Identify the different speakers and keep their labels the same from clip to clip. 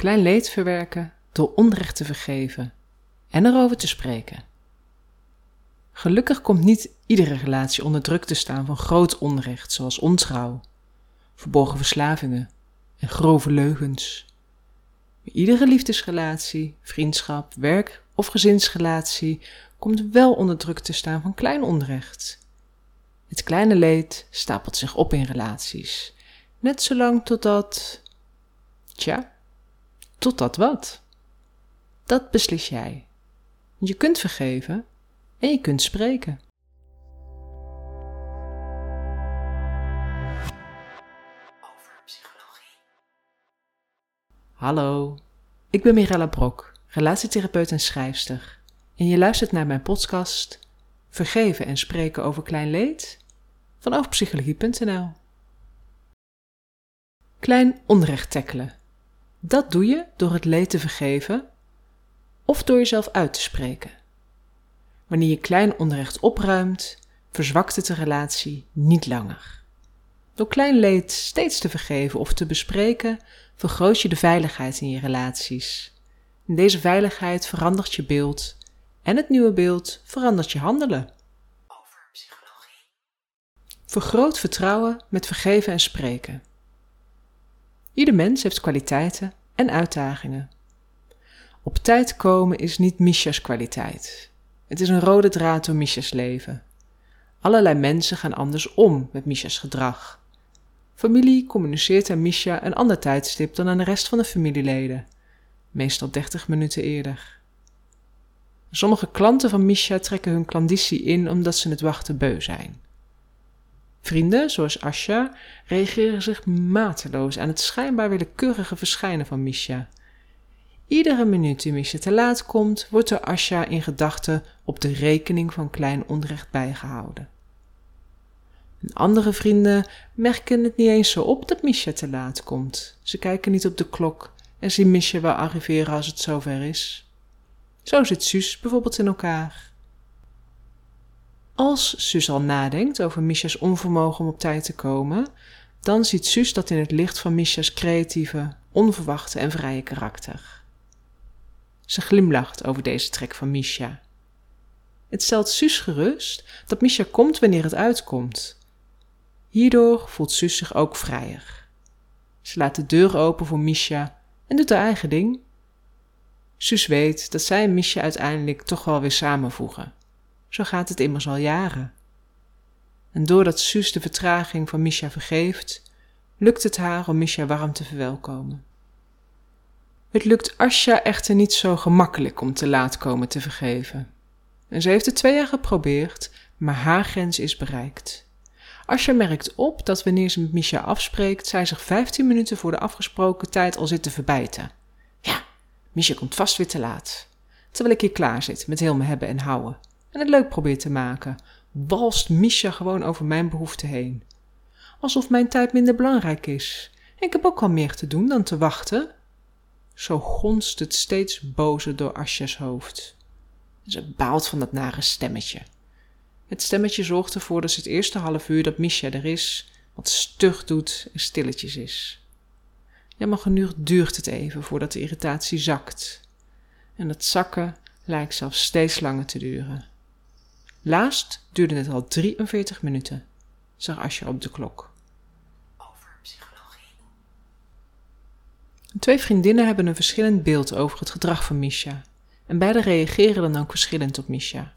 Speaker 1: Klein leed verwerken door onrecht te vergeven en erover te spreken. Gelukkig komt niet iedere relatie onder druk te staan van groot onrecht, zoals ontrouw, verborgen verslavingen en grove leugens. Maar iedere liefdesrelatie, vriendschap, werk of gezinsrelatie komt wel onder druk te staan van klein onrecht. Het kleine leed stapelt zich op in relaties, net zolang totdat. Tja, totdat wat? Dat beslis jij. Je kunt vergeven en je kunt spreken.
Speaker 2: over psychologie.
Speaker 1: Hallo, ik ben Mirella Brok, relatietherapeut en schrijfster. En je luistert naar mijn podcast Vergeven en spreken over klein leed van overpsychologie.nl. Klein onrecht tackelen. Dat doe je door het leed te vergeven of door jezelf uit te spreken. Wanneer je klein onrecht opruimt, verzwakt het de relatie niet langer. Door klein leed steeds te vergeven of te bespreken, vergroot je de veiligheid in je relaties. En deze veiligheid verandert je beeld en het nieuwe beeld verandert je handelen.
Speaker 2: Over psychologie.
Speaker 1: Vergroot vertrouwen met vergeven en spreken. Ieder mens heeft kwaliteiten en uitdagingen. Op tijd komen is niet Misha's kwaliteit. Het is een rode draad door Misha's leven. Allerlei mensen gaan anders om met Misha's gedrag. Familie communiceert aan Misha een ander tijdstip dan aan de rest van de familieleden, meestal 30 minuten eerder. Sommige klanten van Misha trekken hun klanditie in omdat ze het wachten beu zijn. Vrienden, zoals Asha, reageren zich mateloos aan het schijnbaar willekeurige verschijnen van Misha. Iedere minuut die Misha te laat komt, wordt door Asha in gedachten op de rekening van klein onrecht bijgehouden. En andere vrienden merken het niet eens zo op dat Misha te laat komt. Ze kijken niet op de klok en zien Misha wel arriveren als het zover is. Zo zit Suus bijvoorbeeld in elkaar. Als Suus al nadenkt over Misha's onvermogen om op tijd te komen, dan ziet Suus dat in het licht van Misha's creatieve, onverwachte en vrije karakter. Ze glimlacht over deze trek van Misha. Het stelt Suus gerust dat Misha komt wanneer het uitkomt. Hierdoor voelt Suus zich ook vrijer. Ze laat de deur open voor Misha en doet haar eigen ding. Suus weet dat zij en Misha uiteindelijk toch wel weer samenvoegen. Zo gaat het immers al jaren. En doordat Suus de vertraging van Misha vergeeft, lukt het haar om Misha warm te verwelkomen. Het lukt Asja echter niet zo gemakkelijk om te laat komen te vergeven. En ze heeft het twee jaar geprobeerd, maar haar grens is bereikt. Asja merkt op dat wanneer ze met Misha afspreekt, zij zich 15 minuten voor de afgesproken tijd al zit te verbijten. Ja, Misha komt vast weer te laat. Terwijl ik hier klaar zit met heel me hebben en houden en het leuk probeer te maken, walst Misha gewoon over mijn behoeften heen. Alsof mijn tijd minder belangrijk is. Ik heb ook al meer te doen dan te wachten. Zo gonst het steeds bozer door Asja's hoofd. Ze baalt van dat nare stemmetje. Het stemmetje zorgt ervoor dat ze het eerste half uur dat Misha er is, wat stug doet en stilletjes is. Ja, maar genoeg duurt het even voordat de irritatie zakt. En dat zakken lijkt zelfs steeds langer te duren. Laatst duurde het al 43 minuten, zag Asja op de klok.
Speaker 2: Over psychologie.
Speaker 1: Twee vriendinnen hebben een verschillend beeld over het gedrag van Misha. En beide reageren dan ook verschillend op Misha.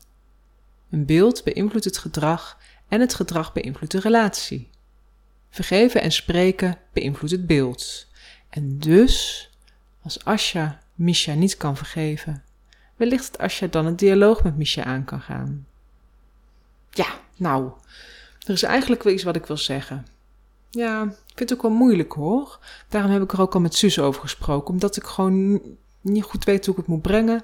Speaker 1: Een beeld beïnvloedt het gedrag en het gedrag beïnvloedt de relatie. Vergeven en spreken beïnvloedt het beeld. En dus, als Asja Misha niet kan vergeven, wellicht dat Asja dan een dialoog met Misha aan kan gaan. Ja, nou, er is eigenlijk wel iets wat ik wil zeggen. Ja, ik vind het ook wel moeilijk hoor. Daarom heb ik er ook al met Suus over gesproken, omdat ik gewoon niet goed weet hoe ik het moet brengen.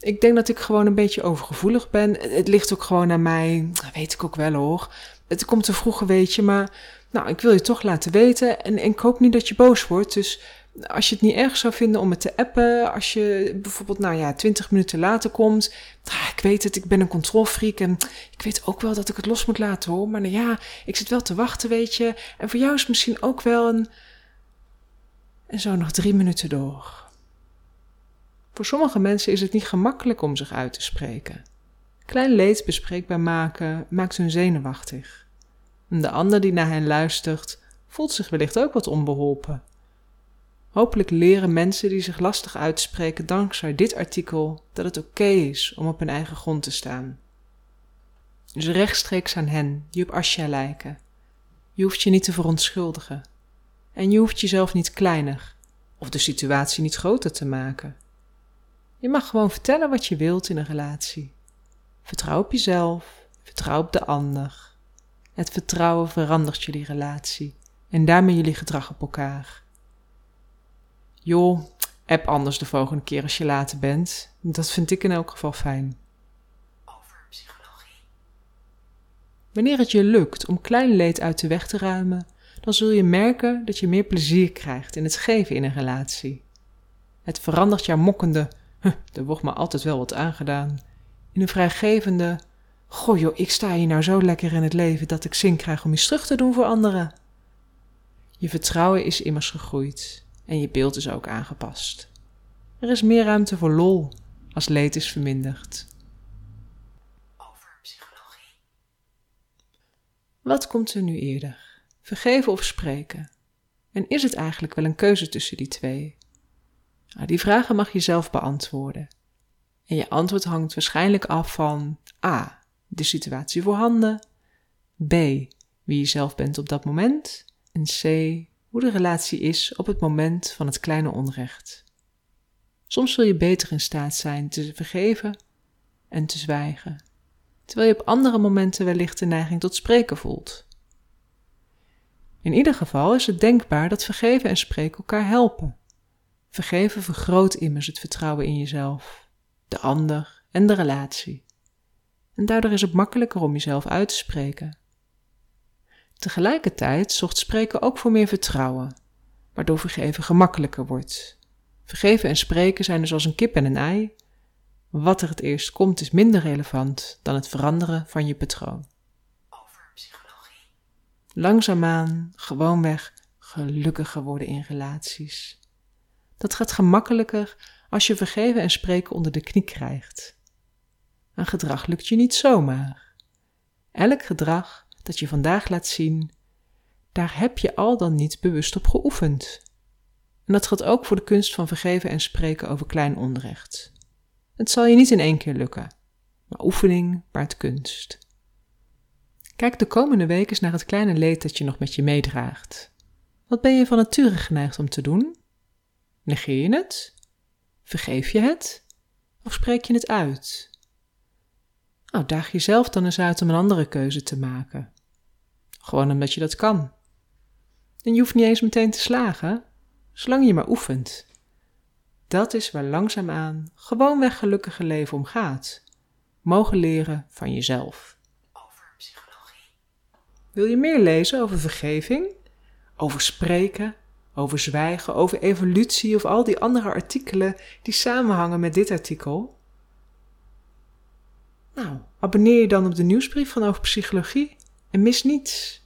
Speaker 1: Ik denk dat ik gewoon een beetje overgevoelig ben. Het ligt ook gewoon aan mij, dat weet ik ook wel hoor. Het komt te vroeg, weet je, maar nou, ik wil je toch laten weten. En, en ik hoop niet dat je boos wordt, dus als je het niet erg zou vinden om het te appen, als je bijvoorbeeld, nou ja, twintig minuten later komt. Ah, ik weet het, ik ben een controlfreak en ik weet ook wel dat ik het los moet laten hoor. Maar nou ja, ik zit wel te wachten, weet je. En voor jou is misschien ook wel een. En zo nog drie minuten door. Voor sommige mensen is het niet gemakkelijk om zich uit te spreken. Klein leed bespreekbaar maken maakt hun zenuwachtig. En de ander die naar hen luistert, voelt zich wellicht ook wat onbeholpen. Hopelijk leren mensen die zich lastig uitspreken dankzij dit artikel dat het oké is om op hun eigen grond te staan. Dus rechtstreeks aan hen die op Asja lijken. Je hoeft je niet te verontschuldigen. En je hoeft jezelf niet kleiner of de situatie niet groter te maken. Je mag gewoon vertellen wat je wilt in een relatie. Vertrouw op jezelf, vertrouw op de ander. Het vertrouwen verandert jullie relatie en daarmee jullie gedrag op elkaar. Joh, app anders de volgende keer als je later bent. Dat vind ik in elk geval fijn.
Speaker 2: over psychologie,
Speaker 1: Wanneer het je lukt om klein leed uit de weg te ruimen, dan zul je merken dat je meer plezier krijgt in het geven in een relatie. Het verandert jouw mokkende, huh, er wordt me altijd wel wat aangedaan, in een vrijgevende, goh joh, ik sta hier nou zo lekker in het leven dat ik zin krijg om iets terug te doen voor anderen. Je vertrouwen is immers gegroeid en je beeld is ook aangepast. Er is meer ruimte voor lol als leed is verminderd.
Speaker 2: over psychologie,
Speaker 1: Wat komt er nu eerder? Vergeven of spreken? En is het eigenlijk wel een keuze tussen die twee? Nou, die vragen mag je zelf beantwoorden. En je antwoord hangt waarschijnlijk af van A. De situatie voorhanden. B. Wie je zelf bent op dat moment. En C. Hoe de relatie is op het moment van het kleine onrecht. Soms zul je beter in staat zijn te vergeven en te zwijgen terwijl je op andere momenten wellicht de neiging tot spreken voelt. In ieder geval is het denkbaar dat vergeven en spreken elkaar helpen. Vergeven vergroot immers het vertrouwen in jezelf, de ander en de relatie. En daardoor is het makkelijker om jezelf uit te spreken. Tegelijkertijd zorgt spreken ook voor meer vertrouwen, waardoor vergeven gemakkelijker wordt. Vergeven en spreken zijn dus als een kip en een ei, wat er het eerst komt is minder relevant dan het veranderen van je patroon.
Speaker 2: over psychologie,
Speaker 1: Langzaamaan, gewoonweg, gelukkiger worden in relaties. Dat gaat gemakkelijker als je vergeven en spreken onder de knie krijgt. Een gedrag lukt je niet zomaar. Elk gedrag dat je vandaag laat zien, daar heb je al dan niet bewust op geoefend. En dat geldt ook voor de kunst van vergeven en spreken over klein onrecht. Het zal je niet in één keer lukken, maar oefening baart kunst. Kijk de komende week eens naar het kleine leed dat je nog met je meedraagt. Wat ben je van nature geneigd om te doen? Negeer je het? Vergeef je het? Of spreek je het uit? Nou, daag jezelf dan eens uit om een andere keuze te maken. Gewoon omdat je dat kan. En je hoeft niet eens meteen te slagen, zolang je maar oefent. Dat is waar langzaamaan gewoonweg gelukkige leven om gaat. Mogen leren van jezelf.
Speaker 2: over psychologie,
Speaker 1: Wil je meer lezen over vergeving, over spreken, over zwijgen, over evolutie of al die andere artikelen die samenhangen met dit artikel? Nou, abonneer je dan op de nieuwsbrief van Over Psychologie en mis niets.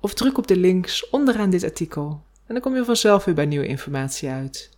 Speaker 1: Of druk op de links onderaan dit artikel en dan kom je vanzelf weer bij nieuwe informatie uit.